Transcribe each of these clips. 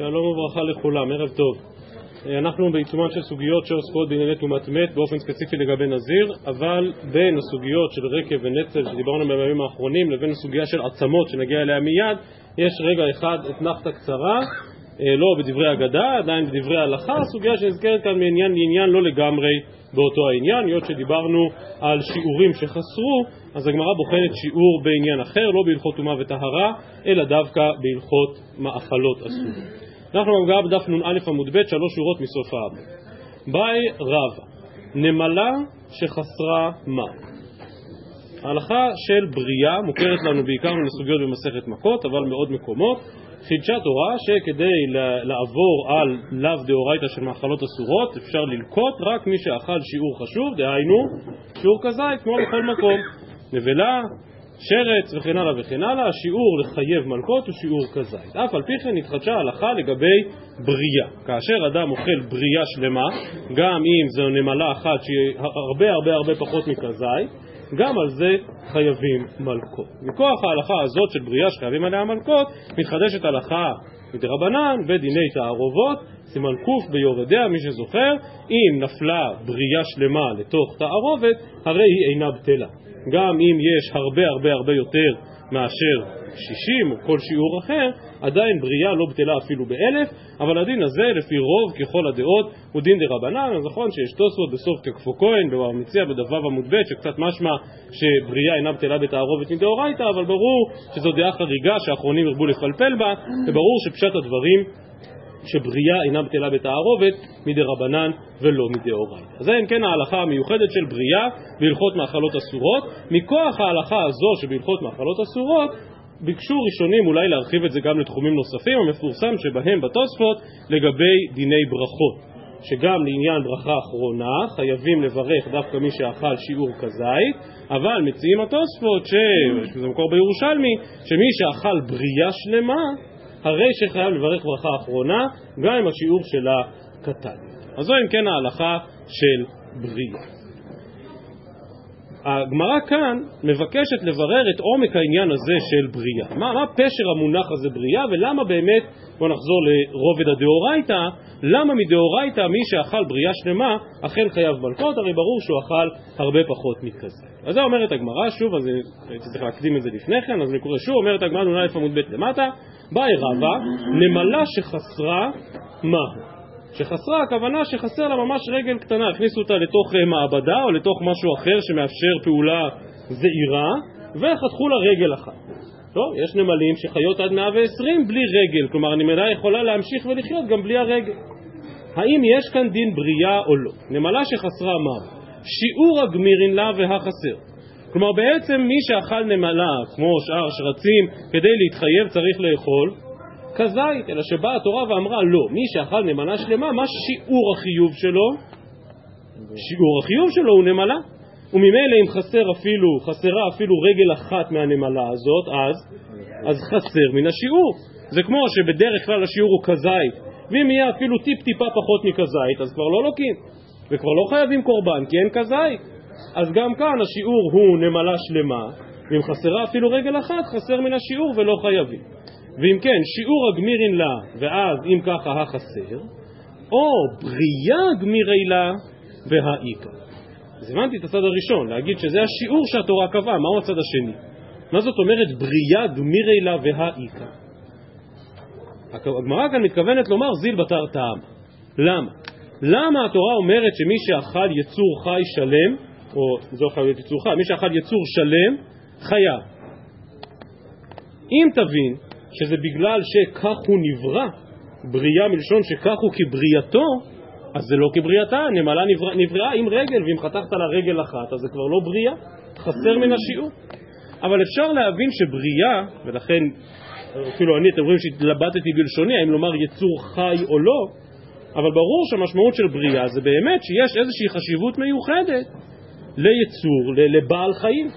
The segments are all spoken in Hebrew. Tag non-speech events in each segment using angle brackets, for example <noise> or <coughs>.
שלום וברכה לכולם, ערב טוב. אנחנו בעיצומן של סוגיות שעוסקות בענייני טומאת מת באופן ספציפי לגבי נזיר, אבל בין הסוגיות של רקב ונצל שדיברנו בימים האחרונים לבין הסוגיה של עצמות שנגיע אליה מיד, יש רגע אחד אתנחתא קצרה, לא בדברי אגדה, עדיין בדברי ההלכה, הסוגיה שנזכרת כאן מעניין לעניין לא לגמרי באותו העניין, היות שדיברנו על שיעורים שחסרו, אז הגמרא בוחנת שיעור בעניין אחר, לא בהלכות טומאה וטהרה, אלא דווקא בהלכות מאכלות אסורות. אנחנו בגמרא בדף נ"א עמוד ב', שלוש שורות מסוף האבא. באי רבא, נמלה שחסרה מה? ההלכה של בריאה מוכרת לנו בעיקר מסוגיות במסכת מכות, אבל מעוד מקומות. חידשה תורה שכדי לעבור על לאו דאורייתא של מאכלות אסורות אפשר ללקוט רק מי שאכל שיעור חשוב, דהיינו שיעור כזית כמו בכל מקום. נבלה, שרץ וכן הלאה וכן הלאה, השיעור לחייב מלקות הוא שיעור כזית. אף על פי כן התחדשה ההלכה לגבי בריאה. כאשר אדם אוכל בריאה שלמה, גם אם זו נמלה אחת שהיא הרבה הרבה הרבה פחות מכזית, גם על זה חייבים מלקות. מכוח ההלכה הזאת של בריאה שחייבים עליה מלקות, מתחדשת הלכה מדרבנן בדיני תערובות, סימן ק' ביורדיה, מי שזוכר, אם נפלה בריאה שלמה לתוך תערובת, הרי היא אינה בטלה. גם אם יש הרבה הרבה הרבה יותר מאשר 60 או כל שיעור אחר, עדיין בריאה לא בטלה אפילו באלף, אבל הדין הזה לפי רוב ככל הדעות הוא דין דרבנן, אז נכון שיש תוספות בסוף תקפו כהן, בבר מציע בדף עמוד ב' שקצת משמע שבריאה אינה בטלה בתערובת מדאורייתא, אבל ברור שזו דעה חריגה שהאחרונים ירבו לפלפל בה, וברור שפשט הדברים שבריאה אינה בטלה בתערובת מדי רבנן ולא מדאורייתא. זה אם כן ההלכה המיוחדת של בריאה בהלכות מאכלות אסורות. מכוח ההלכה הזו שבהלכות מאכלות אסורות ביקשו ראשונים אולי להרחיב את זה גם לתחומים נוספים, המפורסם שבהם בתוספות לגבי דיני ברכות. שגם לעניין ברכה אחרונה חייבים לברך דווקא מי שאכל שיעור כזית, אבל מציעים התוספות, שזה מקור בירושלמי, שמי שאכל בריאה שלמה הרי שחייב לברך ברכה אחרונה, גם אם השיעור שלה קטן. אז זו אם כן ההלכה של בריאה. הגמרא כאן מבקשת לברר את עומק העניין הזה של בריאה. מה, מה פשר המונח הזה בריאה ולמה באמת, בואו נחזור לרובד הדאורייתא, למה מדאורייתא מי שאכל בריאה שלמה אכן חייב מלכות, הרי ברור שהוא אכל הרבה פחות מכזה. אז זה אומרת הגמרא, שוב, אז הייתי צריך להקדים את זה לפני כן, אז אני קורא שוב, אומרת הגמרא נ"א עמוד ב' למטה, באי רבא, נמלה שחסרה מה? שחסרה הכוונה שחסר לה ממש רגל קטנה, הכניסו אותה לתוך מעבדה או לתוך משהו אחר שמאפשר פעולה זעירה וחתכו לה רגל אחת. טוב, יש נמלים שחיות עד 120 בלי רגל, כלומר הנמלה יכולה להמשיך ולחיות גם בלי הרגל. האם יש כאן דין בריאה או לא? נמלה שחסרה מה? שיעור הגמירין לה והחסר. כלומר בעצם מי שאכל נמלה, כמו שאר השרצים, כדי להתחייב צריך לאכול כזית, אלא שבאה התורה ואמרה לא, מי שאכל נמלה שלמה, מה שיעור החיוב שלו? שיעור החיוב שלו הוא נמלה. וממילא אם חסר אפילו, חסרה אפילו רגל אחת מהנמלה הזאת, אז, אז חסר מן השיעור. זה כמו שבדרך כלל השיעור הוא כזית, ואם יהיה אפילו טיפ טיפה פחות מכזית, אז כבר לא לוקים, וכבר לא חייבים קורבן, כי אין כזית. אז גם כאן השיעור הוא נמלה שלמה, ואם חסרה אפילו רגל אחת, חסר מן השיעור ולא חייבים. ואם כן, שיעור הגמירין לה, ואז אם ככה החסר, או בריאה גמירי לה והאיכא. אז הבנתי את הצד הראשון, להגיד שזה השיעור שהתורה קבעה, מהו הצד השני? מה זאת אומרת בריאה גמירי לה והאיכא? הגמרא כאן מתכוונת לומר זיל בתר טעם. למה? למה התורה אומרת שמי שאכל יצור חי שלם, או זה לא חייב להיות יצור חי, מי שאכל יצור שלם, חייב. אם תבין שזה בגלל שכך הוא נברא, בריאה מלשון שכך הוא כבריאתו, אז זה לא כבריאתה, נמלה נברא, נבראה עם רגל, ואם חתכת לה רגל אחת, אז זה כבר לא בריאה, חסר מן השיעור. אבל אפשר להבין שבריאה, ולכן אפילו אני, אתם רואים שהתלבטתי בלשוני, האם לומר יצור חי או לא, אבל ברור שהמשמעות של בריאה זה באמת שיש איזושהי חשיבות מיוחדת ליצור, לבעל חיים.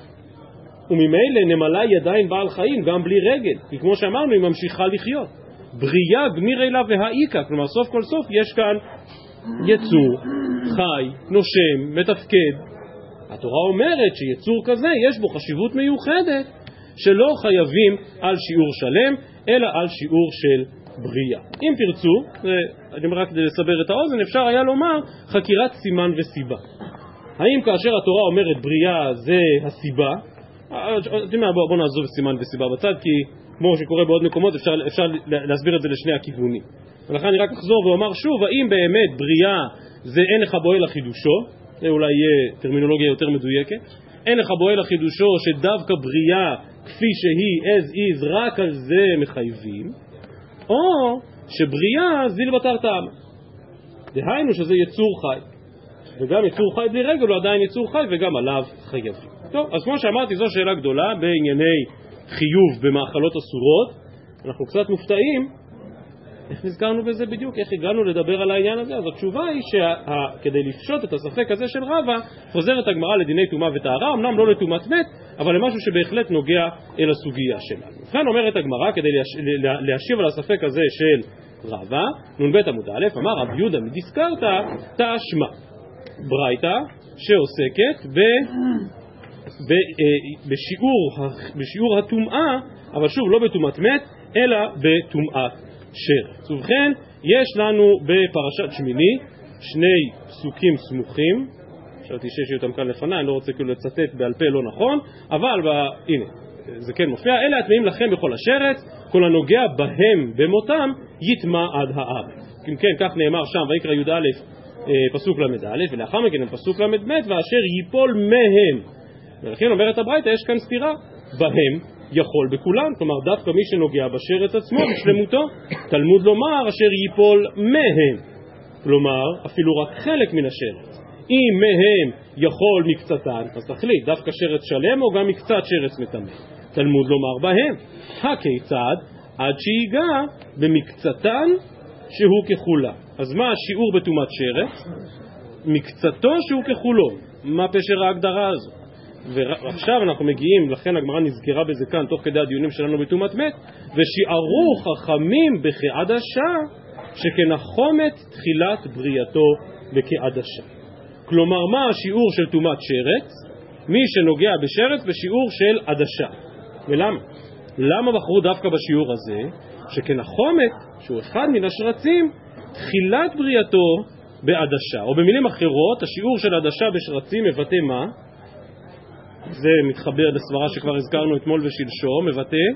וממילא נמלה היא עדיין בעל חיים, גם בלי רגל, כי כמו שאמרנו, היא ממשיכה לחיות. בריאה גמיר אליו והאיכא, כלומר סוף כל סוף יש כאן יצור, חי, נושם, מתפקד. התורה אומרת שיצור כזה יש בו חשיבות מיוחדת שלא חייבים על שיעור שלם, אלא על שיעור של בריאה. אם תרצו, אני אומר רק כדי לסבר את האוזן, אפשר היה לומר חקירת סימן וסיבה. האם כאשר התורה אומרת בריאה זה הסיבה, אתם יודעים בואו נעזוב סימן וסיבה בצד, כי כמו שקורה בעוד מקומות אפשר, אפשר להסביר את זה לשני הכיוונים. ולכן אני רק אחזור ואומר שוב, האם באמת בריאה זה אין לך בועל לחידושו, זה אולי יהיה טרמינולוגיה יותר מדויקת, אין לך בועל לחידושו שדווקא בריאה כפי שהיא as is רק על זה מחייבים, או שבריאה זיל בתר טעם. דהיינו שזה יצור חי. וגם יצור חי בלי רגל הוא עדיין יצור חי וגם עליו חייבים. טוב, אז כמו שאמרתי זו שאלה גדולה בענייני חיוב במאכלות אסורות. אנחנו קצת מופתעים איך נזכרנו בזה בדיוק? איך הגענו לדבר על העניין הזה? אז התשובה היא שכדי לפשוט את הספק הזה של רבא, חוזרת הגמרא לדיני טומאה וטהרה, אמנם לא לטומאת מת, אבל למשהו שבהחלט נוגע אל הסוגיה שלנו. וכאן אומרת הגמרא, כדי להשיב על הספק הזה של רבא, נ"ב עמוד א', אמר רב יהודה מדיסקרתא, תשמע. ברייתא שעוסקת ב... אה, בשיעור, בשיעור הטומאה, אבל שוב לא בטומאת מת, אלא בטומאת שרץ. ובכן, יש לנו בפרשת שמיני שני פסוקים סמוכים, חשבתי שיש לי אותם כאן לפניי, אני לא רוצה כאילו לצטט בעל פה לא נכון, אבל ב... הנה, זה כן מופיע, אלה הטמאים לכם בכל השרץ, כל הנוגע בהם במותם יטמע עד הארץ. אם כן, כך נאמר שם, ויקרא י"א אה, פסוק ל"א, ולאחר מכן פסוק ל"ב, ואשר ייפול מהם. ולכן אומרת הברייתא, יש כאן סתירה, בהם יכול בכולן, כלומר דווקא מי שנוגע בשרץ עצמו בשלמותו, תלמוד לומר אשר ייפול מהם, כלומר אפילו רק חלק מן השרץ. אם מהם יכול מקצתן, אז תחליט, דווקא שרץ שלם או גם מקצת שרץ מטמא. תלמוד לומר בהם. הכיצד? עד שיגע במקצתן שהוא ככולה. אז מה השיעור בטומאת שרץ? מקצתו שהוא ככולו. מה פשר ההגדרה הזו? ועכשיו אנחנו מגיעים, לכן הגמרא נזכרה בזה כאן תוך כדי הדיונים שלנו בטומאת מת, ושיערו חכמים בכעדשה שכנחומת תחילת בריאתו בכעדשה. כלומר, מה השיעור של טומאת שרץ? מי שנוגע בשרץ בשיעור של עדשה. ולמה? למה בחרו דווקא בשיעור הזה? שכנחומת, שהוא אחד מן השרצים, תחילת בריאתו בעדשה. או במילים אחרות, השיעור של עדשה בשרצים מבטא מה? זה מתחבר לסברה שכבר הזכרנו אתמול ושלשום, מבטא,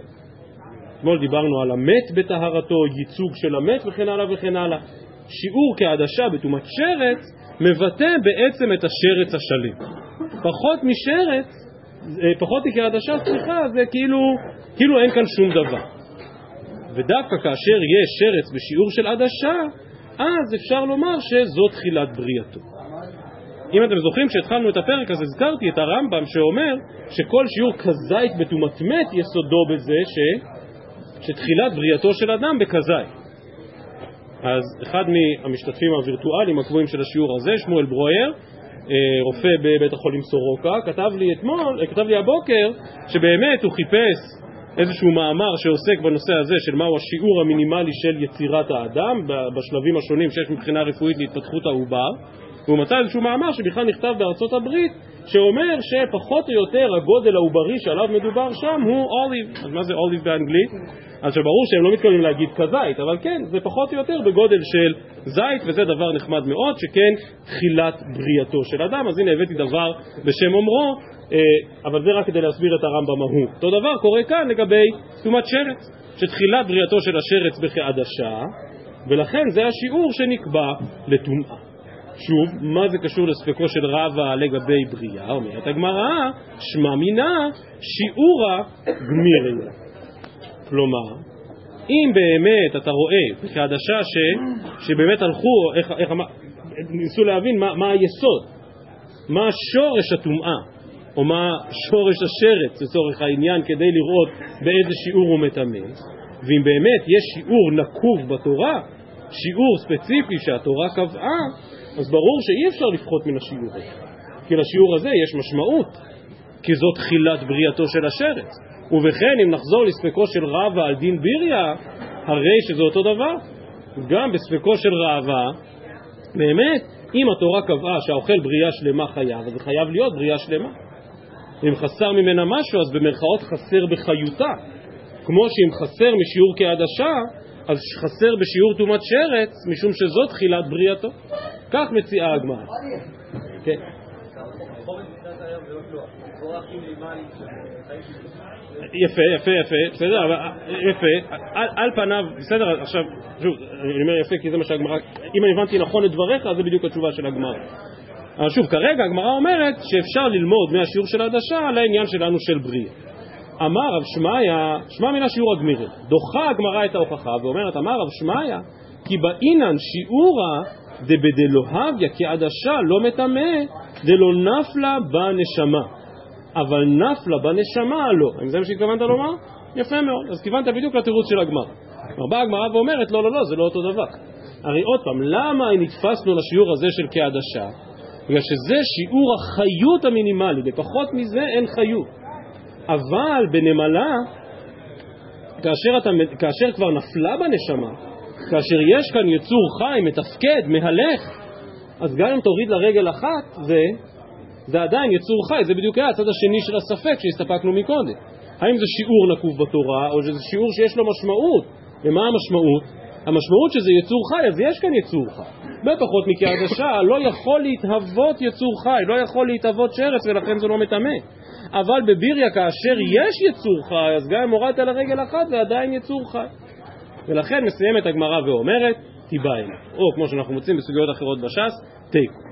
אתמול דיברנו על המת בטהרתו, ייצוג של המת וכן הלאה וכן הלאה. שיעור כעדשה בטומאת שרץ מבטא בעצם את השרץ השלם. פחות משרץ, אה, פחות מכעדשה, סליחה, זה כאילו, כאילו אין כאן שום דבר. ודווקא כאשר יש שרץ בשיעור של עדשה, אז אפשר לומר שזו תחילת בריאתו. אם אתם זוכרים, כשהתחלנו את הפרק אז הזכרתי את הרמב"ם שאומר שכל שיעור כזית בטומאת יסודו בזה ש... שתחילת בריאתו של אדם בכזית. אז אחד מהמשתתפים הווירטואליים הקבועים של השיעור הזה, שמואל ברויר, אה, רופא בבית החולים סורוקה, כתב לי אתמול, אה, כתב לי הבוקר, שבאמת הוא חיפש איזשהו מאמר שעוסק בנושא הזה של מהו השיעור המינימלי של יצירת האדם בשלבים השונים שיש מבחינה רפואית להתפתחות העובר והוא מצא איזשהו מאמר שבכלל נכתב בארצות הברית שאומר שפחות או יותר הגודל העוברי שעליו מדובר שם הוא אוליב. אז מה זה אוליב באנגלית? אז שברור שהם לא מתכוונים להגיד כזית, אבל כן, זה פחות או יותר בגודל של זית, וזה דבר נחמד מאוד, שכן תחילת בריאתו של אדם. אז הנה הבאתי דבר בשם אומרו, אה, אבל זה רק כדי להסביר את הרמב"ם ההוא. אותו דבר קורה כאן לגבי טומאת שרץ, שתחילת בריאתו של השרץ בכעדשה, ולכן זה השיעור שנקבע לטומאה. שוב, מה זה קשור לספקו של רבא לגבי בריאה? אומרת הגמרא, שמע מינה שיעורה גמיריה. כלומר, אם באמת אתה רואה בחדשה ש, שבאמת הלכו, איך, איך, ניסו להבין מה, מה היסוד, מה שורש הטומאה, או מה שורש השרץ לצורך העניין, כדי לראות באיזה שיעור הוא מטמא, ואם באמת יש שיעור נקוב בתורה, שיעור ספציפי שהתורה קבעה, אז ברור שאי אפשר לפחות מן השיעור הזה. כי לשיעור הזה יש משמעות, כי זו תחילת בריאתו של השרץ. ובכן, אם נחזור לספקו של רבא על דין ביריה, הרי שזה אותו דבר. גם בספקו של רבא, באמת, אם התורה קבעה שהאוכל בריאה שלמה חייב, אז זה חייב להיות בריאה שלמה. אם חסר ממנה משהו, אז במרכאות חסר בחיותה. כמו שאם חסר משיעור כעדשה, אז חסר בשיעור טומאת שרץ, משום שזאת תחילת בריאתו. כך מציעה הגמרא. כן. יפה, יפה, יפה, בסדר, יפה, על, פניו, בסדר, עכשיו, שוב, אני אומר יפה כי זה מה שהגמרא, אם אני הבנתי נכון את דבריך, אז זה בדיוק התשובה של הגמרא. אבל שוב, כרגע הגמרא אומרת שאפשר ללמוד מהשיעור של העדשה על העניין שלנו של בריאה. אמר רב שמעיה, שמע מן השיעור הגמירי, דוחה הגמרא את ההוכחה ואומרת, אמר רב שמעיה, כי באינן שיעורא דבדלוהביה כעדשה לא מטמא, דלא נפלה בנשמה. אבל נפלה בנשמה לא. האם זה מה שהתכוונת לומר? יפה מאוד. אז כיוונת בדיוק לתירוץ של הגמרא. באה הגמרא ואומרת, לא, לא, לא, זה לא אותו דבר. הרי עוד פעם, למה נתפסנו לשיעור הזה של כעדשה? בגלל שזה שיעור החיות המינימלי, בפחות מזה אין חיות. אבל בנמלה, כאשר, אתה, כאשר כבר נפלה בנשמה, כאשר יש כאן יצור חי, מתפקד, מהלך, אז גם אם תוריד לרגל אחת, זה, זה עדיין יצור חי, זה בדיוק היה הצד השני של הספק שהסתפקנו מקודם. האם זה שיעור נקוב בתורה, או שזה שיעור שיש לו משמעות? ומה המשמעות? המשמעות שזה יצור חי, אז יש כאן יצור חי. בפחות מקעדשה לא יכול להתהוות יצור חי, לא יכול להתהוות שרץ ולכן זה לא מטמא. אבל בביריה כאשר יש יצור חי, אז גם אם הורדת לרגל אחת זה עדיין יצור חי. ולכן מסיימת הגמרא ואומרת, תיבאנה. או כמו שאנחנו מוצאים בסוגיות אחרות בש"ס, תיקו.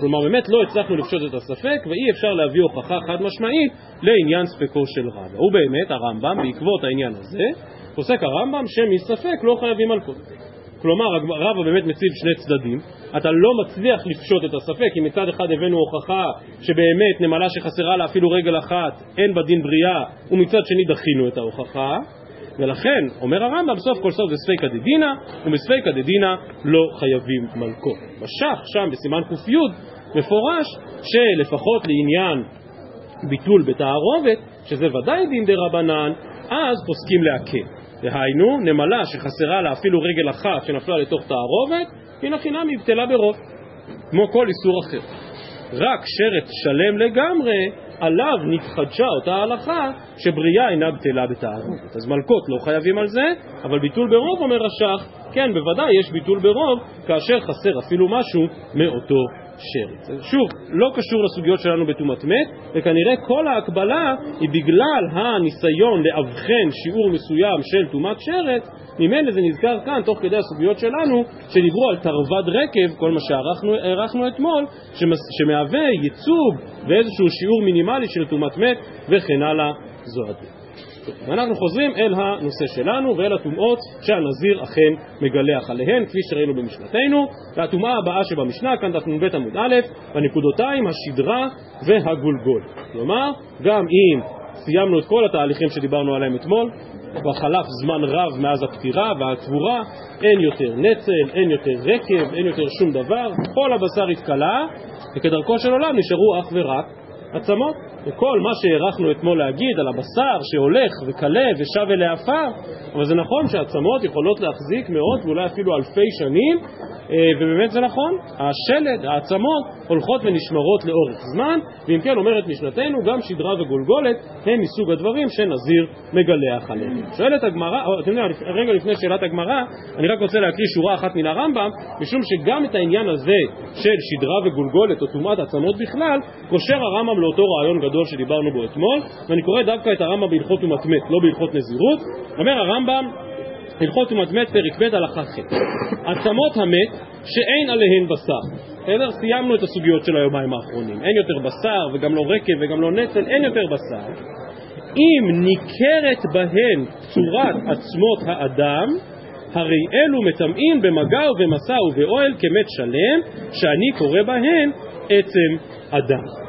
כלומר באמת לא הצלחנו לפשוט את הספק ואי אפשר להביא הוכחה חד משמעית לעניין ספקו של רבא. ובאמת הרמב"ם בעקבות העניין הזה פוסק הרמב"ם שמספק לא חייבים על כל. כלומר רבא באמת מציב שני צדדים, אתה לא מצליח לפשוט את הספק, אם מצד אחד הבאנו הוכחה שבאמת נמלה שחסרה לה אפילו רגל אחת אין בה דין בריאה, ומצד שני דחינו את ההוכחה, ולכן, אומר הרמב"ם, סוף כל סוף זה ספיקא דדינא, ומספיקא דדינא לא חייבים מלכו. בשח, שם בסימן ק"י, מפורש שלפחות לעניין ביטול בתערובת, שזה ודאי דין רבנן, אז פוסקים להקל. דהיינו, נמלה שחסרה לה אפילו רגל אחת שנפלה לתוך תערובת, מן החינם היא בטלה ברוב, כמו כל איסור אחר. רק שרץ שלם לגמרי, עליו נתחדשה אותה הלכה שבריאה אינה בטלה בתערובת. אז מלכות לא חייבים על זה, אבל ביטול ברוב, אומר השח, כן, בוודאי יש ביטול ברוב, כאשר חסר אפילו משהו מאותו שרץ. שוב, לא קשור לסוגיות שלנו בטומאת מת, וכנראה כל ההקבלה היא בגלל הניסיון לאבחן שיעור מסוים של טומאת שרץ, ממילא זה נזכר כאן, תוך כדי הסוגיות שלנו, שדיברו על תרווד רקב, כל מה שהערכנו אתמול, שמהווה ייצוג ואיזשהו שיעור מינימלי של טומאת מת, וכן הלאה זו הדרך. ואנחנו חוזרים אל הנושא שלנו ואל הטומאות שהנזיר אכן מגלח עליהן, כפי שראינו במשנתנו. והטומאה הבאה שבמשנה, כאן דף נ"ב עמוד א', בנקודותיים השדרה והגולגול. כלומר, גם אם סיימנו את כל התהליכים שדיברנו עליהם אתמול, כבר חלף זמן רב מאז הפטירה והקבורה, אין יותר נצל, אין יותר רקב, אין יותר שום דבר, כל הבשר התכלה, וכדרכו של עולם נשארו אך ורק עצמות. וכל מה שהערכנו אתמול להגיד על הבשר שהולך וקלה ושב אל העפר, אבל זה נכון שהעצמות יכולות להחזיק מאות ואולי אפילו אלפי שנים, אה, ובאמת זה נכון, השלד, העצמות, הולכות ונשמרות לאורך זמן, ואם כן אומרת משנתנו, גם שדרה וגולגולת הם מסוג הדברים שנזיר מגלח עליהם. שואלת הגמרא, אתם יודעים, רגע לפני שאלת הגמרא, אני רק רוצה להקריא שורה אחת מן הרמב"ם, משום שגם את העניין הזה של שדרה וגולגולת או טומאת עצמות בכלל, קושר הרמב"ם לאותו רעיון גדול שדיברנו בו אתמול, ואני קורא דווקא את הרמב"ם בהלכות טומאת מת, לא בהלכות נזירות. אומר הרמב"ם הלכות טומאת מת פרק ב' הלכה ח' עצמות המת שאין עליהן בשר. בסדר? סיימנו את הסוגיות של היומיים האחרונים. אין יותר בשר וגם לא רקב וגם לא נצל אין יותר בשר. אם ניכרת בהן צורת עצמות האדם הרי אלו מטמאים במגע ובמסע ובאוהל כמת שלם שאני קורא בהן עצם אדם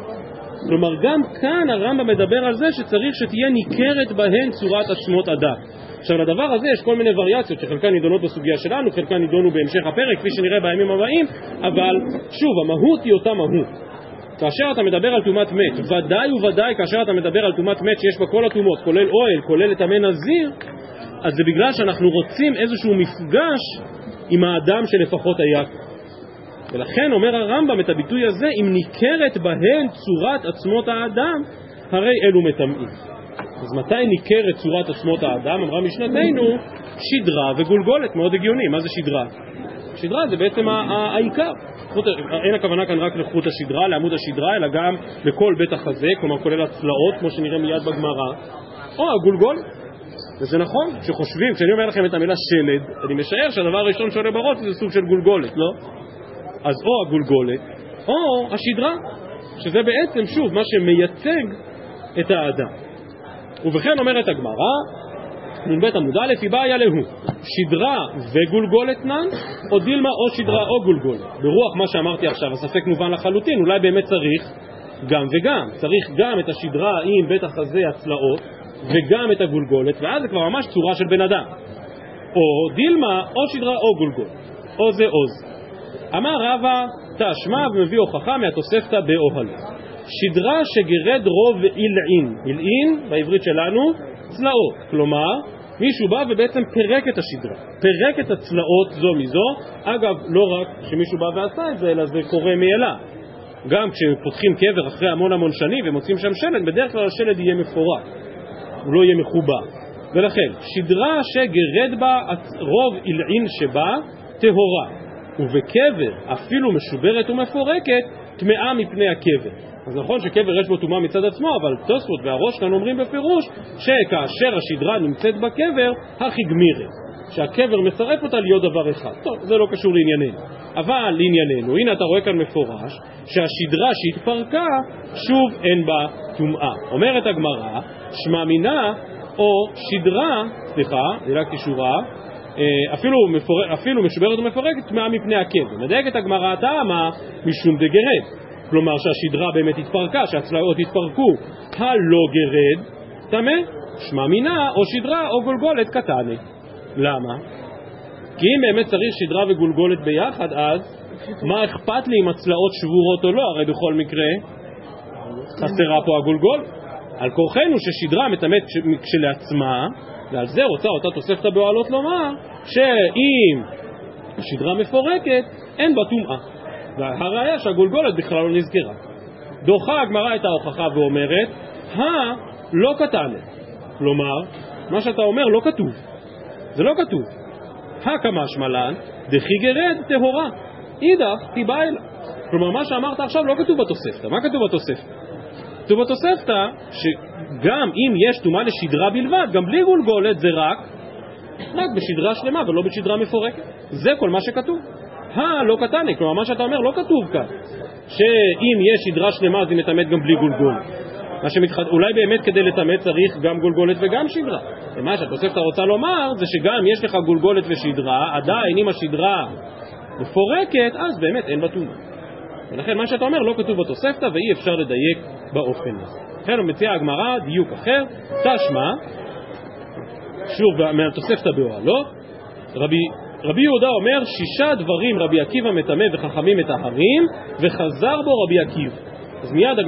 כלומר גם כאן הרמב"ם מדבר על זה שצריך שתהיה ניכרת בהן צורת עצמות אדם עכשיו לדבר הזה יש כל מיני וריאציות שחלקן נידונות בסוגיה שלנו, חלקן נידונו בהמשך הפרק כפי שנראה בימים הבאים, אבל שוב, המהות היא אותה מהות. כאשר אתה מדבר על טומאת מת, ודאי וודאי כאשר אתה מדבר על טומאת מת שיש בה כל הטומאות, כולל אוהל, כולל את המן נזיר, אז זה בגלל שאנחנו רוצים איזשהו מפגש עם האדם שלפחות היה ולכן אומר הרמב"ם את הביטוי הזה, אם ניכרת בהן צורת עצמות האדם, הרי אלו מטמאים. אז מתי ניכרת צורת עצמות האדם? אמרה משנתנו, שדרה וגולגולת, מאוד הגיוני. מה זה שדרה? שדרה זה בעצם העיקר. אין הכוונה כאן רק לחוט השדרה, לעמוד השדרה, אלא גם לכל בית החזה, כלומר כולל הצלעות, כמו שנראה מיד בגמרא, או הגולגול. וזה נכון, כשחושבים, כשאני אומר לכם את המילה שלד, אני משער שהדבר הראשון שעולה בראש זה סוג של גולגולת, לא? אז או הגולגולת, או השדרה, שזה בעצם, שוב, מה שמייצג את האדם. ובכן אומרת הגמרא, נ"ב עמוד א', היא באה להו, שדרה וגולגולת נן, או דילמה או שדרה או גולגולת. ברוח מה שאמרתי עכשיו, הספק מובן לחלוטין, אולי באמת צריך גם וגם. צריך גם את השדרה עם בית החזה הצלעות, וגם את הגולגולת, ואז זה כבר ממש צורה של בן אדם. או דילמה, או שדרה או גולגולת. או זה או זה. אמר רבא תשמע ומביא הוכחה מהתוספתא באוהל. שדרה שגרד רוב עילעין, עילעין בעברית שלנו צלעות, כלומר מישהו בא ובעצם פירק את השדרה, פירק את הצלעות זו מזו, אגב לא רק שמישהו בא ועשה את זה אלא זה קורה מאליו, גם כשפותחים קבר אחרי המון המון שנים ומוצאים שם שלד, בדרך כלל השלד יהיה מפורק, הוא לא יהיה מחובר, ולכן שדרה שגרד בה רוב עילעין שבה טהורה ובקבר אפילו משוברת ומפורקת, טמאה מפני הקבר. אז נכון שקבר יש בו טומאה מצד עצמו, אבל תוספות והראש כאן אומרים בפירוש שכאשר השדרה נמצאת בקבר, הכי גמירה. שהקבר מצרף אותה להיות דבר אחד. טוב, זה לא קשור לענייננו. אבל לענייננו, הנה אתה רואה כאן מפורש שהשדרה שהתפרקה, שוב אין בה טומאה. אומרת הגמרא, שמע מינה או שדרה, סליחה, דילגתי שורה, אפילו, מפור... אפילו משוברת ומפורקת טמאה מפני הקבר. מדייקת הגמרא טעמה משום דגרד. כלומר שהשדרה באמת התפרקה, שהצלעות התפרקו, הלא גרד, טמא, שמע מינה או שדרה או גולגולת קטני. למה? כי אם באמת צריך שדרה וגולגולת ביחד, אז מה אכפת לי אם הצלעות שבורות או לא? הרי בכל מקרה חסרה פה הגולגול. על כורחנו ששדרה מטמאת כשלעצמה, ועל זה רוצה אותה תוספתא באוהלות לומר, שאם השדרה מפורקת, אין בה טומאה. והראיה שהגולגולת בכלל לא נזכרה. דוחה הגמרא את ההוכחה ואומרת, הלא קטנה. כלומר, מה שאתה אומר לא כתוב. זה לא כתוב. הקמא שמלן, דכי גרד טהורה. אידך תיבא אלה. כלומר, מה שאמרת עכשיו לא כתוב בתוספתא. מה כתוב בתוספתא? כתוב בתוספתא שגם אם יש טומאה לשדרה בלבד, גם בלי גולגולת זה רק, רק בשדרה שלמה ולא בשדרה מפורקת. זה כל מה שכתוב. הלא קטני, כלומר מה שאתה אומר לא כתוב כאן, שאם יש שדרה שלמה אז היא מטמאת גם בלי גולגולת. מה שמתח... אולי באמת כדי לטמא צריך גם גולגולת וגם שדרה. ומה שהתוספתא רוצה לומר זה שגם יש לך גולגולת ושדרה, עדיין אם השדרה מפורקת, אז באמת אין בה טומאה. ולכן מה שאתה אומר לא כתוב בתוספתא ואי אפשר לדייק באופן הזה. לכן מציעה הגמרא דיוק אחר, תשמע, שוב מהתוספתא באוהלו, רבי רבי יהודה אומר שישה דברים רבי עקיבא מטמא וחכמים מטהרים וחזר בו רבי עקיבא אז מיד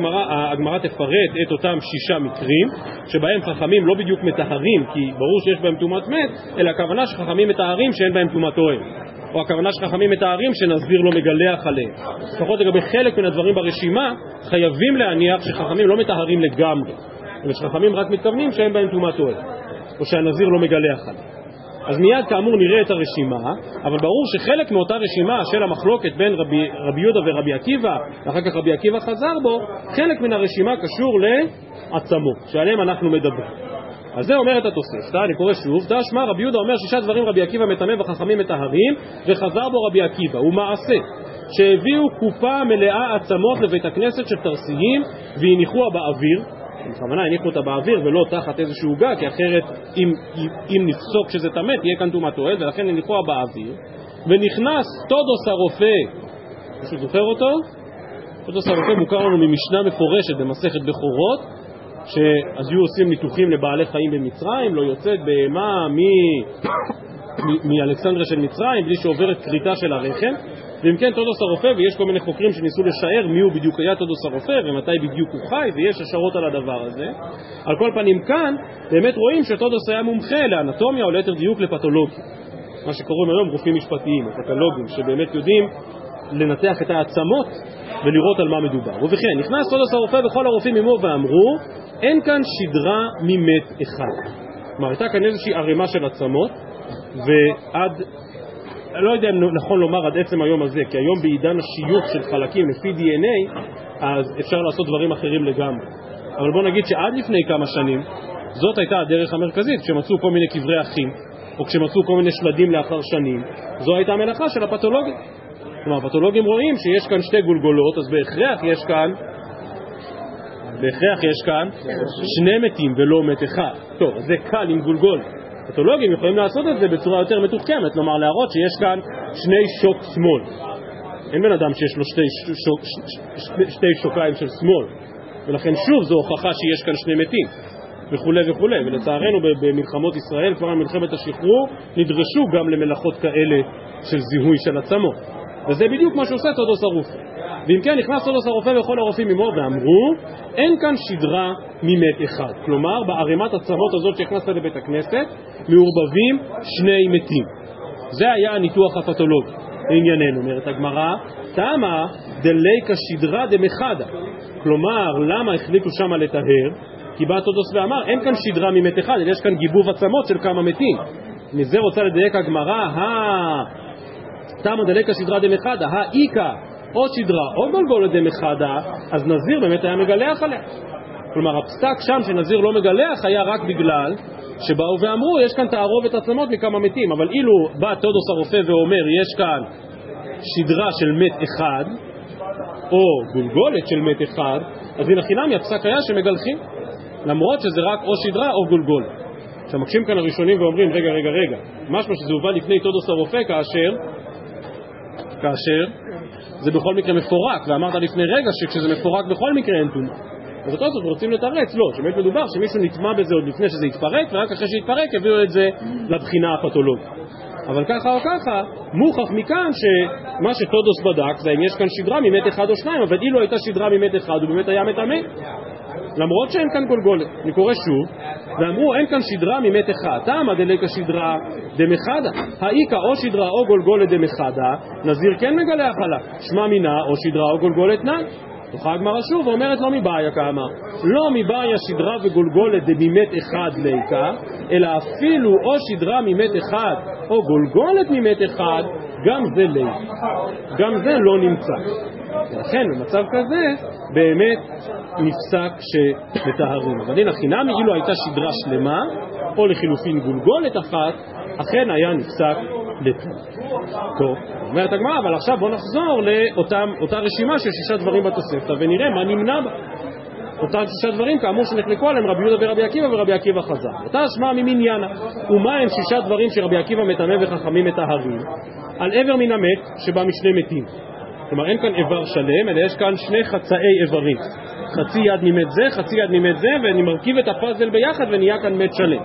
הגמרא, תפרט את אותם שישה מקרים שבהם חכמים לא בדיוק מטהרים כי ברור שיש בהם טומאת מת אלא הכוונה שחכמים מטהרים שאין בהם טומאת אוהל. או הכוונה שחכמים מטהרים שנסביר לא מגלח עליהם. לפחות לגבי חלק מן הדברים ברשימה חייבים להניח שחכמים לא מטהרים לגמרי ושחכמים רק מתכוונים שאין בהם טומאת אוהל או שהנזיר לא מגלח עליהם אז מיד כאמור נראה את הרשימה, אבל ברור שחלק מאותה רשימה של המחלוקת בין רבי, רבי יהודה ורבי עקיבא, ואחר כך רבי עקיבא חזר בו, חלק מן הרשימה קשור לעצמות, שעליהם אנחנו מדברים. אז זה אומרת התוספתא, אני קורא שוב, תשמע רבי יהודה אומר שישה דברים רבי עקיבא מטמא וחכמים מטהרים, וחזר בו רבי עקיבא, הוא מעשה, שהביאו קופה מלאה עצמות לבית הכנסת של תרסיים והניחוה באוויר, בכוונה הניחו אותה באוויר ולא תחת איזשהו גג, כי אחרת אם, אם נפסוק שזה טמא תהיה כאן טומאת אוהל, ולכן הניחוה באוויר, ונכנס טודוס הרופא, מישהו זוכר אותו? טודוס הרופא מוכר לנו ממשנה מפורשת במסכת בכורות, שאז היו עושים ניתוחים לבעלי חיים במצרים, לא יוצאת בהמה מאלכסנדריה של מצרים בלי שעוברת כריתה של הרחם ואם כן תודוס הרופא, ויש כל מיני חוקרים שניסו לשער מי הוא בדיוק היה תודוס הרופא ומתי בדיוק הוא חי, ויש השערות על הדבר הזה. על כל פנים כאן, באמת רואים שתודוס היה מומחה לאנטומיה או ליתר דיוק לפתולוגיה. מה שקוראים היום רופאים משפטיים, פתולוגים, שבאמת יודעים לנתח את העצמות ולראות על מה מדובר. ובכן, נכנס סודוס הרופא וכל הרופאים עמו ואמרו, אין כאן שדרה ממת אחד. כלומר, הייתה כאן איזושהי ערימה של עצמות, ועד, אני לא יודע אם נכון לומר עד עצם היום הזה, כי היום בעידן השיוך של חלקים לפי DNA, אז אפשר לעשות דברים אחרים לגמרי. אבל בוא נגיד שעד לפני כמה שנים, זאת הייתה הדרך המרכזית, כשמצאו כל מיני קברי אחים, או כשמצאו כל מיני שלדים לאחר שנים, זו הייתה המלאכה של הפתולוגים. כלומר, הפתולוגים רואים שיש כאן שתי גולגולות, אז בהכרח יש כאן, בהכרח יש כאן שני מתים ולא מת אחד. טוב, זה קל עם גולגול. פתולוגים יכולים לעשות את זה בצורה יותר מתוחכמת, כלומר להראות שיש כאן שני שוק שמאל. אין בן אדם שיש לו שתי, שוק, שתי שוקיים של שמאל, ולכן שוב זו הוכחה שיש כאן שני מתים. וכולי וכולי, ולצערנו במלחמות ישראל, כבר במלחמת השחרור, נדרשו גם למלאכות כאלה של זיהוי של עצמות. וזה בדיוק מה שעושה תודוס הרופא. ואם כן, נכנס תודוס הרופא וכל הרופאים עמו ואמרו, אין כאן שדרה ממת אחד. כלומר, בערימת עצמות הזאת שהכנסת לבית הכנסת, מעורבבים שני מתים. זה היה הניתוח הפתולוגי. לענייננו, אומרת הגמרא, תמה דליקה שדרה דמחדה. כלומר, למה החליטו שמה לטהר? כי בא תודוס ואמר, אין כאן שדרה ממת אחד, אלא יש כאן גיבוב עצמות של כמה מתים. מזה רוצה לדייק הגמרא, תמה דלקה שדרה דמחדה, האיכא או שדרה או גולגולה דמחדה, אז נזיר באמת היה מגלח עליה. כלומר, הפסק שם שנזיר לא מגלח היה רק בגלל שבאו ואמרו, יש כאן תערובת עצמות מכמה מתים, אבל אילו בא תודוס הרופא ואומר, יש כאן שדרה של מת אחד, או גולגולת של מת אחד, אז הנה חינמי הפסק היה שמגלחים, למרות שזה רק או שדרה או גולגולת. עכשיו מקשים כאן הראשונים ואומרים, רגע, רגע, רגע, משמע שזה הובא לפני תודוס הרופא כאשר כאשר זה בכל מקרה מפורק, ואמרת לפני רגע שכשזה מפורק בכל מקרה אין טומאה. אז אותו זאת רוצים לתרץ, לא, שבאמת מדובר שמישהו נטמע בזה עוד לפני שזה יתפרק, ורק אחרי שהתפרק הביאו את זה לבחינה הפתולוגית. אבל ככה או ככה, מוכח מכאן שמה שטודוס בדק זה אם יש כאן שדרה ממת אחד או שניים, אבל אילו הייתה שדרה ממת אחד הוא באמת היה מטמא. למרות שאין כאן גולגולת. אני קורא שוב, ואמרו אין כאן שדרה ממת אחד. תמה דליקה שדרה דמחדה. האיכא או שדרה או גולגולת דמחדה, נזיר כן מגלח עליו. שמע מינה או שדרה או גולגולת נא. תוכל הגמרא שוב ואומרת לא מבעיה כאמר. לא מבעיה שדרה וגולגולת דממת אחד ליקה, אלא אפילו או שדרה ממת אחד או גולגולת ממת אחד, גם זה ליקה. גם זה לא נמצא. ולכן במצב כזה באמת נפסק שמטהרים. אבל הנה חינמי אילו הייתה שדרה שלמה, או לחילופין גולגולת אחת, אכן היה נפסק לטומאה. טוב, אומרת הגמרא, אבל עכשיו בואו נחזור לאותה רשימה של שישה דברים בתוספתא ונראה מה נמנע בה. אותם שישה דברים כאמור שנחלקו עליהם רבי יהודה ורבי עקיבא ורבי עקיבא חזר. אותה אשמה ממניינה. ומה הם שישה דברים שרבי עקיבא מטמא וחכמים מטהרים? על עבר מן המת שבא משני מתים. כלומר אין כאן איבר שלם, אלא יש כאן שני חצאי איברים. חצי יד ממת זה, חצי יד ממת זה, ואני מרכיב את הפאזל ביחד ונהיה כאן מת שלם.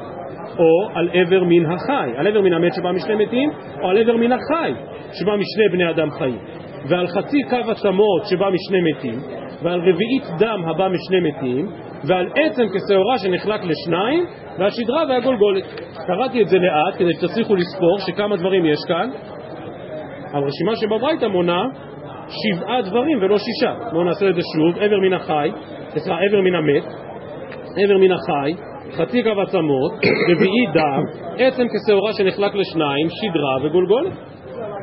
או על עבר מן החי, על עבר מן המת שבא משני מתים, או על עבר מן החי שבא משני בני אדם חיים. ועל חצי קו עצמות שבא משני מתים, ועל רביעית דם הבא משני מתים, ועל עצם כשעורה שנחלק לשניים, והשדרה והגולגולת. קראתי את זה לאט כדי שתצליחו לספור שכמה דברים יש כאן. הרשימה שבברייתא מונה שבעה דברים ולא שישה. בואו נעשה את זה שוב, עבר מן החי, סליחה, עבר מן המת, עבר מן החי, חצי קו עצמות, <coughs> רביעי דם, עצם כשעורה שנחלק לשניים, שדרה וגולגולת.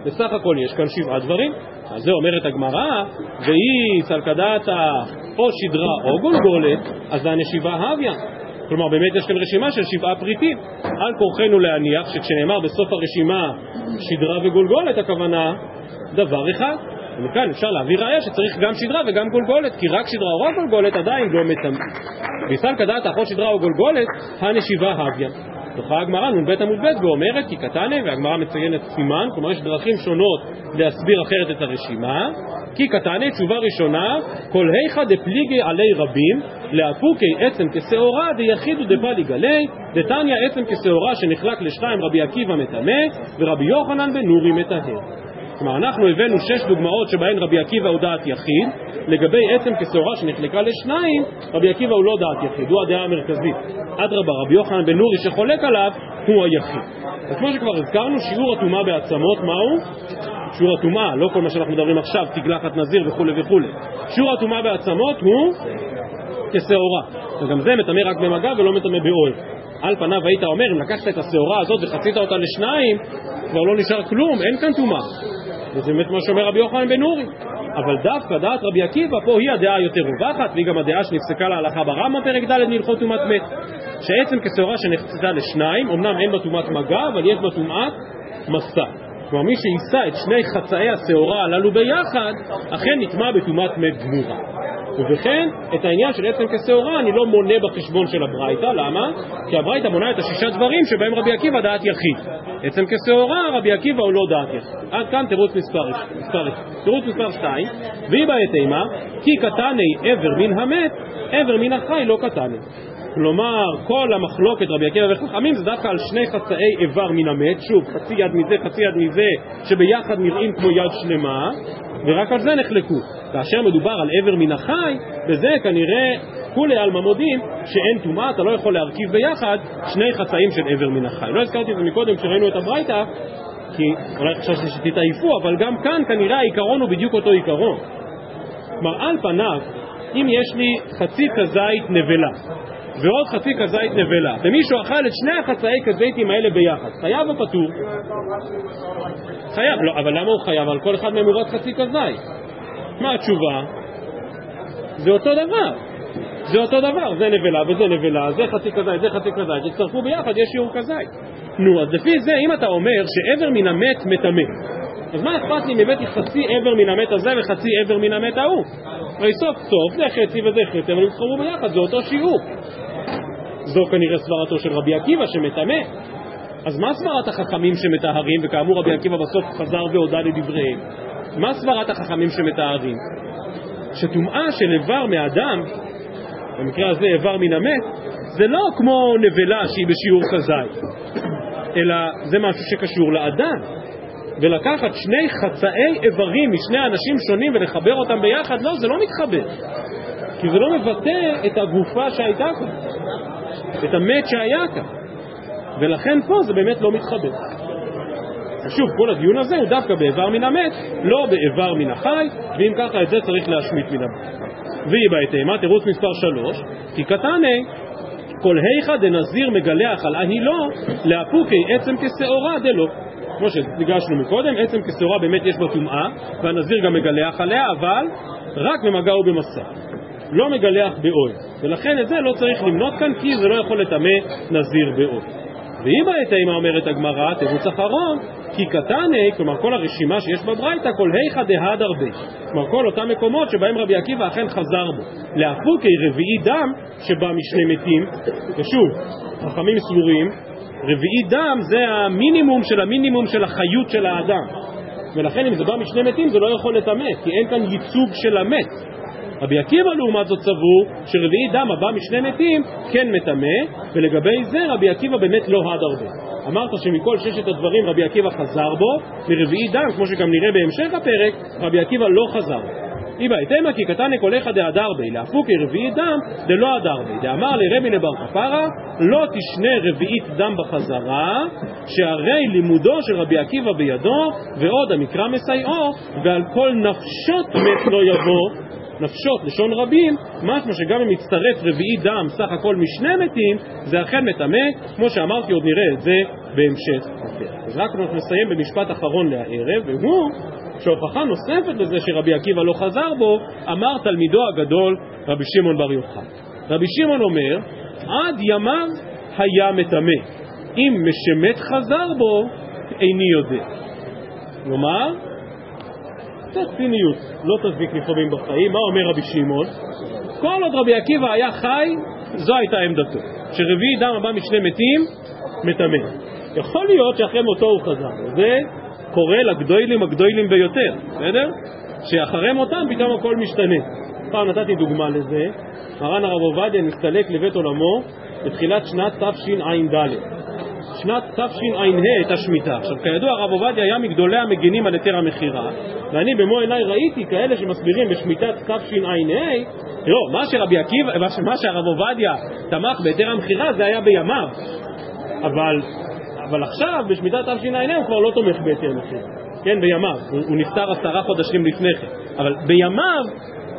בסך הכל יש כאן שבעה דברים. אז זה אומרת הגמרא, והיא צלקדתה או שדרה או גולגולת, אז זה הנשיבה הוויה. כלומר באמת יש כאן רשימה של שבעה פריטים. על כורחנו להניח שכשנאמר בסוף הרשימה שדרה וגולגולת, הכוונה דבר אחד. ומכאן אפשר להביא ראיה שצריך גם שדרה וגם גולגולת, כי רק שדרה או רק גולגולת עדיין לא מטמא. ויסל כדעת אחות שדרה או גולגולת, הנשיבה הוויה. דוחה הגמרא נ"ב עמוד ב' ואומרת כי קטנה, והגמרא מציינת סימן, כלומר יש דרכים שונות להסביר אחרת את הרשימה, כי קטנה, תשובה ראשונה, כל היכא דפליגי עלי רבים, לאפוקי עצם כשעורה דיחידו דפלי גלי, דתניא עצם כשעורה שנחלק לשתיים רבי עקיבא מטמא, ורבי יוחנן בן נורי מטהר. כלומר, אנחנו הבאנו שש דוגמאות שבהן רבי עקיבא הוא דעת יחיד, לגבי עצם כשעורה שנחלקה לשניים, רבי עקיבא הוא לא דעת יחיד, הוא הדעה המרכזית. אדרבה, רבי יוחנן בן נורי שחולק עליו, הוא היחיד. אז כמו שכבר הזכרנו, שיעור הטומאה בעצמות, מהו? שיעור הטומאה, לא כל מה שאנחנו מדברים עכשיו, תגלחת נזיר וכולי וכולי. שיעור הטומאה בעצמות הוא כשעורה, וגם זה מטמא רק במגע ולא מטמא באוהל. על פניו היית אומר, אם לקחת את השעורה הזאת וחצית אותה לשניים, כבר לא נשאר כלום, אין כאן טומאה. וזה באמת מה שאומר רבי יוחנן בן אורי. אבל דווקא דעת רבי עקיבא פה היא הדעה היותר רווחת, והיא גם הדעה שנפסקה להלכה ברמב"ם פרק ד' מהלכות טומאת מת. שעצם כשעורה שנחצתה לשניים, אמנם אין בה טומאת מגע, אבל יש בה טומאת מסע. כלומר מי שיישא את שני חצאי השעורה הללו ביחד, אכן נטמע בטומאת מת גמורה. ובכן, את העניין של עצם כשעורה אני לא מונה בחשבון של הברייתא, למה? כי הברייתא מונה את השישה דברים שבהם רבי עקיבא דעת יחיד. עצם כשעורה רבי עקיבא הוא לא דעת יחיד. עד כאן תירוץ מספר. תירוץ מספר שתיים, והיא בעת אימה, כי קטני עבר מן המת, עבר מן החי לא קטני. כלומר, כל המחלוקת רבי עקיבא וחכמים זה דווקא על שני חצאי איבר מן המת, שוב, חצי יד מזה, חצי יד מזה, שביחד נראים כמו יד שלמה, ורק על זה נחלקו. כאשר מדובר על איבר מן החי, בזה כנראה כולי עלמא מודים שאין טומאה, אתה לא יכול להרכיב ביחד שני חצאים של איבר מן החי. לא הזכרתי את זה מקודם כשראינו את הברייתא, כי אולי חשבתי שתתעייפו, אבל גם כאן כנראה העיקרון הוא בדיוק אותו עיקרון. כלומר, על פניו, אם יש לי חצי כזית נבלה, ועוד חצי כזית נבלה, ומישהו אכל את שני החצאי כזיתים האלה ביחד, חייב או פטור? חייב, לא, אבל למה הוא חייב? על כל אחד מהם הוא רק חצי כזית. מה התשובה? זה אותו דבר. זה אותו דבר, זה נבלה וזה נבלה, זה חצי כזית, זה חצי כזית, יצטרפו ביחד, יש שיעור כזית. נו, אז לפי זה, אם אתה אומר שעבר מן המת מטמא, אז מה אכפת לי אם הבאתי חצי עבר מן המת הזה וחצי עבר מן המת ההוא? הרי סוף סוף זה חצי וזה חצי, אבל הם יצטרפו ביחד, זה אותו שיעור. זו כנראה סברתו של רבי עקיבא שמטמא. אז מה סברת החכמים שמטהרים, וכאמור רבי עקיבא בסוף חזר והודה לדבריהם? מה סברת החכמים שמטהרים? שטומאה של איבר מאדם, במקרה הזה איבר מן המת, זה לא כמו נבלה שהיא בשיעור כזית, אלא זה משהו שקשור לאדם. ולקחת שני חצאי איברים משני אנשים שונים ולחבר אותם ביחד, לא, זה לא מתחבר. כי זה לא מבטא את הגופה שהייתה כאן, את המת שהיה כאן. ולכן פה זה באמת לא מתחבר. ושוב, כל הדיון הזה הוא דווקא באיבר מן המת, לא באיבר מן החי, ואם ככה את זה צריך להשמיט מן המת. והיא בהתאמה, תירוץ מספר 3, כי קטני כל היכא דנזיר מגלח על אהילו, לאפוקי עצם כשעורה דלא. כמו שניגשנו מקודם, עצם כשעורה באמת יש בה טומאה, והנזיר גם מגלח עליה, אבל רק במגע ובמסע. לא מגלח באוהל. ולכן את זה לא צריך למנות כאן, כי זה לא יכול לטמא נזיר באוהל. ואם בהתאמה אומרת הגמרא, תירוץ אחרון, כי קטני, כלומר כל הרשימה שיש בברייתא, כל היכא דהד הרבה. כלומר כל אותם מקומות שבהם רבי עקיבא אכן חזר בו. להפוקי רביעי דם שבא משני מתים, ושוב, חכמים סבורים, רביעי דם זה המינימום של המינימום של החיות של האדם. ולכן אם זה בא משני מתים זה לא יכול לטמא, כי אין כאן ייצוג של המת. רבי עקיבא לעומת זאת סבור שרביעי דם הבא משני מתים כן מטמא, ולגבי זה רבי עקיבא באמת לא הד הרבה. אמרת שמכל ששת הדברים רבי עקיבא חזר בו, מרביעי דם, כמו שגם נראה בהמשך הפרק, רבי עקיבא לא חזר. איבא איתמה כי קטני קולך דהדר בי, להפוקי רביעי דם דלא הדר בי. דאמר לרבי לבר כפרה, לא תשנה רביעית דם בחזרה, שהרי לימודו של רבי עקיבא בידו, ועוד המקרא מסייעו, ועל כל נפשות מת לא יבוא, נפשות, לשון רבים, משמע שגם אם מצטרף רביעי דם סך הכל משני מתים, זה אכן מטמא, כמו שאמרתי עוד נראה את זה בהמשך הפרק. אז רק נסיים במשפט אחרון לערב, והוא שהוכחה נוספת לזה שרבי עקיבא לא חזר בו, אמר תלמידו הגדול רבי שמעון בר יוחאי. רבי שמעון אומר, עד ימיו היה מטמא, אם משמת חזר בו, איני יודע. כלומר, קצת ציניות, לא תזיק לפעמים בחיים. מה אומר רבי שמעון? כל עוד רבי עקיבא היה חי, זו הייתה עמדתו. שרביעי דם הבא משני מתים, מטמא. יכול להיות שאחרי מותו הוא חזר. זה קורה לגדוילים הגדוילים ביותר, בסדר? שאחרי מותם פתאום הכל משתנה. פעם נתתי דוגמה לזה, מרן הרב עובדיה נסתלק לבית עולמו בתחילת שנת תשע"ד. שנת תשע"ה הייתה שמיטה. עכשיו, כידוע, הרב עובדיה היה מגדולי המגינים על היתר המכירה, ואני במו עיניי ראיתי כאלה שמסבירים בשמיטת תשע"ה, לא, מה שרבי עקיבא, מה שהרב עובדיה תמך בהיתר המכירה זה היה בימיו, אבל, אבל עכשיו, בשמיטת תשע"ה הוא כבר לא תומך בהיתר מכירה. כן, בימיו, הוא, הוא נפטר עשרה חודשים לפני כן, אבל בימיו,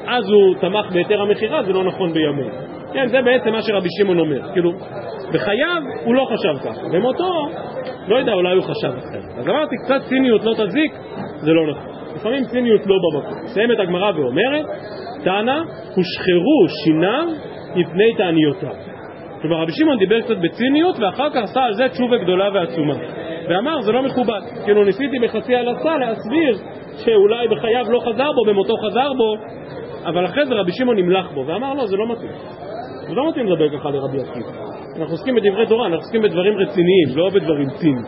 אז הוא תמך בהיתר המכירה, זה לא נכון בימינו. כן, זה בעצם מה שרבי שמעון אומר. כאילו, בחייו הוא לא חשב ככה, במותו, לא יודע, אולי הוא חשב אחרת. אז אמרתי, קצת ציניות לא תזיק, זה לא נכון. לפעמים ציניות לא במקום. מסיימת הגמרא ואומרת, תנא, הושחרו שיניו מפני תעניותיו. כלומר, רבי שמעון דיבר קצת בציניות, ואחר כך עשה על זה תשובה גדולה ועצומה. ואמר, זה לא מכובד. כאילו, ניסיתי בחצי הלצה להסביר שאולי בחייו לא חזר בו, במותו חזר בו, אבל אחרי זה רבי שמעון נמלך בו, ואמר, לא, זה לא מתאים. זה לא מתאים לדבר ככה לרבי עקיבא. אנחנו עוסקים בדברי תורה, אנחנו עוסקים בדברים רציניים, לא בדברים ציניים.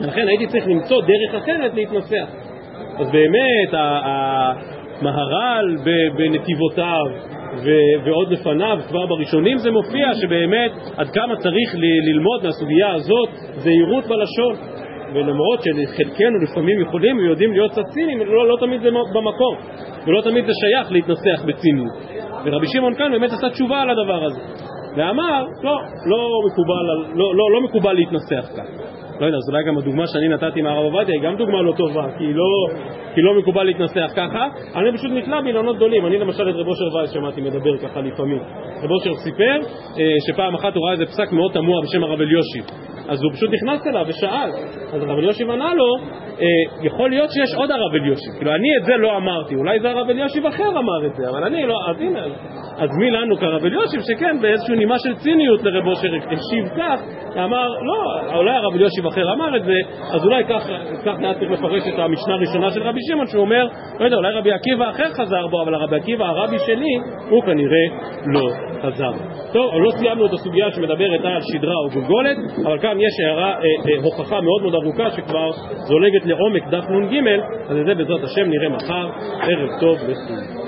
ולכן הייתי צריך למצוא דרך אחרת להתנסח. אז באמת, המהר"ל בנתיבותיו ועוד לפניו, כבר בראשונים זה מופיע שבאמת עד כמה צריך ללמוד מהסוגיה הזאת זהירות בלשון. ולמרות שחלקנו לפעמים יכולים ויודעים להיות קצת ציניים, לא, לא תמיד זה במקום, ולא תמיד זה שייך להתנסח בציניות. ורבי שמעון כאן באמת עשה תשובה על הדבר הזה, ואמר, לא, לא מקובל, לא, לא, לא מקובל להתנסח כך. לא יודע, אז אולי גם הדוגמה שאני נתתי מהרב עובדיה היא גם דוגמה לא טובה, כי היא לא, כי לא מקובל להתנסח ככה. אני פשוט נתלה באילנות גדולים. אני למשל את רב אושר וייס שמעתי מדבר ככה לפעמים. רב אושר סיפר אה, שפעם אחת הוא ראה איזה פסק מאוד תמוה בשם הרב אליושיב. אז הוא פשוט נכנס אליו ושאל. אז הרב אליושיב ענה לו, אה, יכול להיות שיש עוד הרב אליושיב. כאילו, אני את זה לא אמרתי, אולי זה הרב אליושיב אחר אמר את זה, אבל אני לא, אז הנה, אז מי לנו כרב אליושיב, שכן, באיזושהי נימה של ציניות לרב אושר השיב כך, אמר, לא, אולי הרב אליושיב אחר אמר את זה, אז אולי כך, היה צריך לפרש את המשנה הראשונה של רבי שמעון, שהוא אומר, לא יודע, אולי רבי עקיבא אחר חזר בו, אבל הרבי עקיבא, הרבי שלי, הוא כנראה לא חזר. טוב, לא סיימנו את הסוגיה שמדברת על שדרה או גולגולת, אבל כאן יש הערה, אה, אה, הוכחה מאוד מאוד ארוכה שכבר זולגת לעומק דף נ"ג, אז את זה בעזרת השם נראה מחר. ערב טוב לכולם.